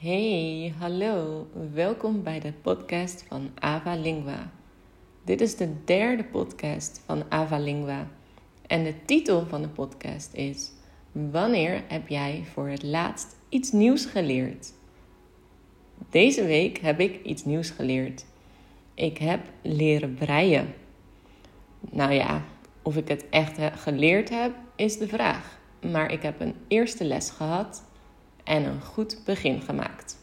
Hey, hallo. Welkom bij de podcast van Ava Lingua. Dit is de derde podcast van Ava Lingua. En de titel van de podcast is: Wanneer heb jij voor het laatst iets nieuws geleerd? Deze week heb ik iets nieuws geleerd. Ik heb leren breien. Nou ja, of ik het echt geleerd heb, is de vraag. Maar ik heb een eerste les gehad en een goed begin gemaakt.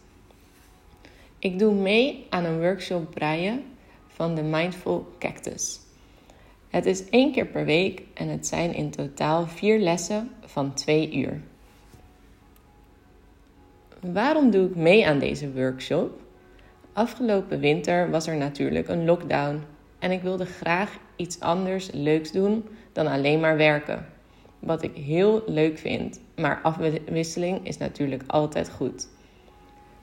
Ik doe mee aan een workshop breien van de Mindful Cactus. Het is één keer per week en het zijn in totaal vier lessen van twee uur. Waarom doe ik mee aan deze workshop? Afgelopen winter was er natuurlijk een lockdown en ik wilde graag iets anders leuks doen dan alleen maar werken. Wat ik heel leuk vind, maar afwisseling is natuurlijk altijd goed.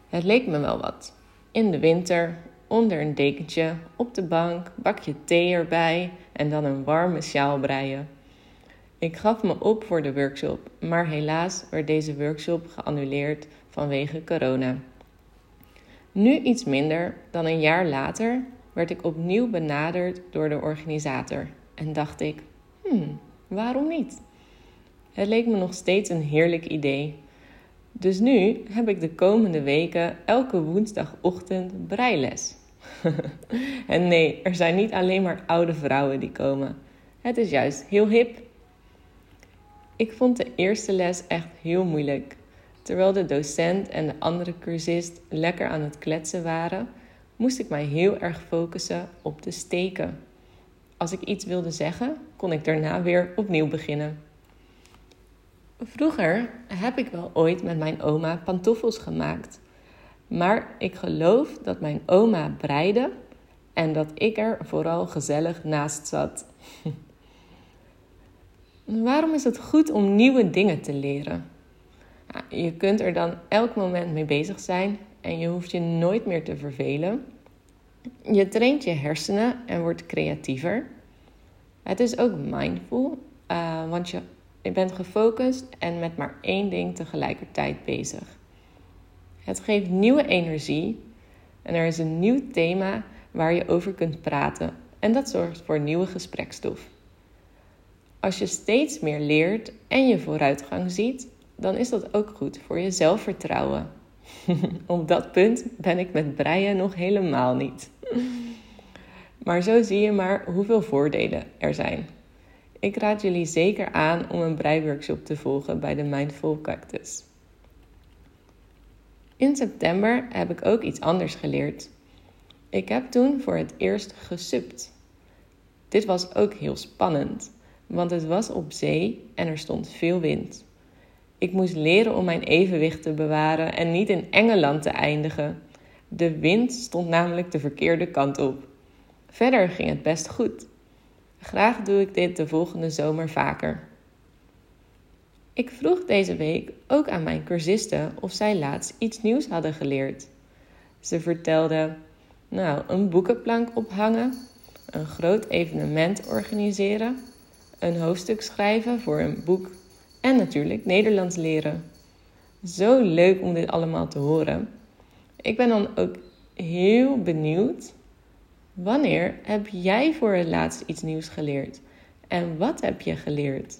Het leek me wel wat. In de winter, onder een dekentje, op de bank, bakje thee erbij en dan een warme sjaal breien. Ik gaf me op voor de workshop, maar helaas werd deze workshop geannuleerd vanwege corona. Nu iets minder dan een jaar later werd ik opnieuw benaderd door de organisator en dacht ik: hmm, waarom niet? Het leek me nog steeds een heerlijk idee. Dus nu heb ik de komende weken elke woensdagochtend breiles. en nee, er zijn niet alleen maar oude vrouwen die komen. Het is juist heel hip. Ik vond de eerste les echt heel moeilijk. Terwijl de docent en de andere cursist lekker aan het kletsen waren, moest ik mij heel erg focussen op de steken. Als ik iets wilde zeggen, kon ik daarna weer opnieuw beginnen. Vroeger heb ik wel ooit met mijn oma pantoffels gemaakt. Maar ik geloof dat mijn oma breide en dat ik er vooral gezellig naast zat. Waarom is het goed om nieuwe dingen te leren? Je kunt er dan elk moment mee bezig zijn en je hoeft je nooit meer te vervelen. Je traint je hersenen en wordt creatiever. Het is ook mindful, uh, want je je bent gefocust en met maar één ding tegelijkertijd bezig. Het geeft nieuwe energie en er is een nieuw thema waar je over kunt praten en dat zorgt voor nieuwe gesprekstof. Als je steeds meer leert en je vooruitgang ziet, dan is dat ook goed voor je zelfvertrouwen. Op dat punt ben ik met breien nog helemaal niet. Maar zo zie je maar hoeveel voordelen er zijn. Ik raad jullie zeker aan om een breiworkshop te volgen bij de Mindful Cactus. In september heb ik ook iets anders geleerd. Ik heb toen voor het eerst gesupt. Dit was ook heel spannend, want het was op zee en er stond veel wind. Ik moest leren om mijn evenwicht te bewaren en niet in Engeland te eindigen. De wind stond namelijk de verkeerde kant op. Verder ging het best goed. Graag doe ik dit de volgende zomer vaker. Ik vroeg deze week ook aan mijn cursisten of zij laatst iets nieuws hadden geleerd. Ze vertelden: Nou, een boekenplank ophangen, een groot evenement organiseren, een hoofdstuk schrijven voor een boek en natuurlijk Nederlands leren. Zo leuk om dit allemaal te horen. Ik ben dan ook heel benieuwd Wanneer heb jij voor het laatst iets nieuws geleerd? En wat heb je geleerd?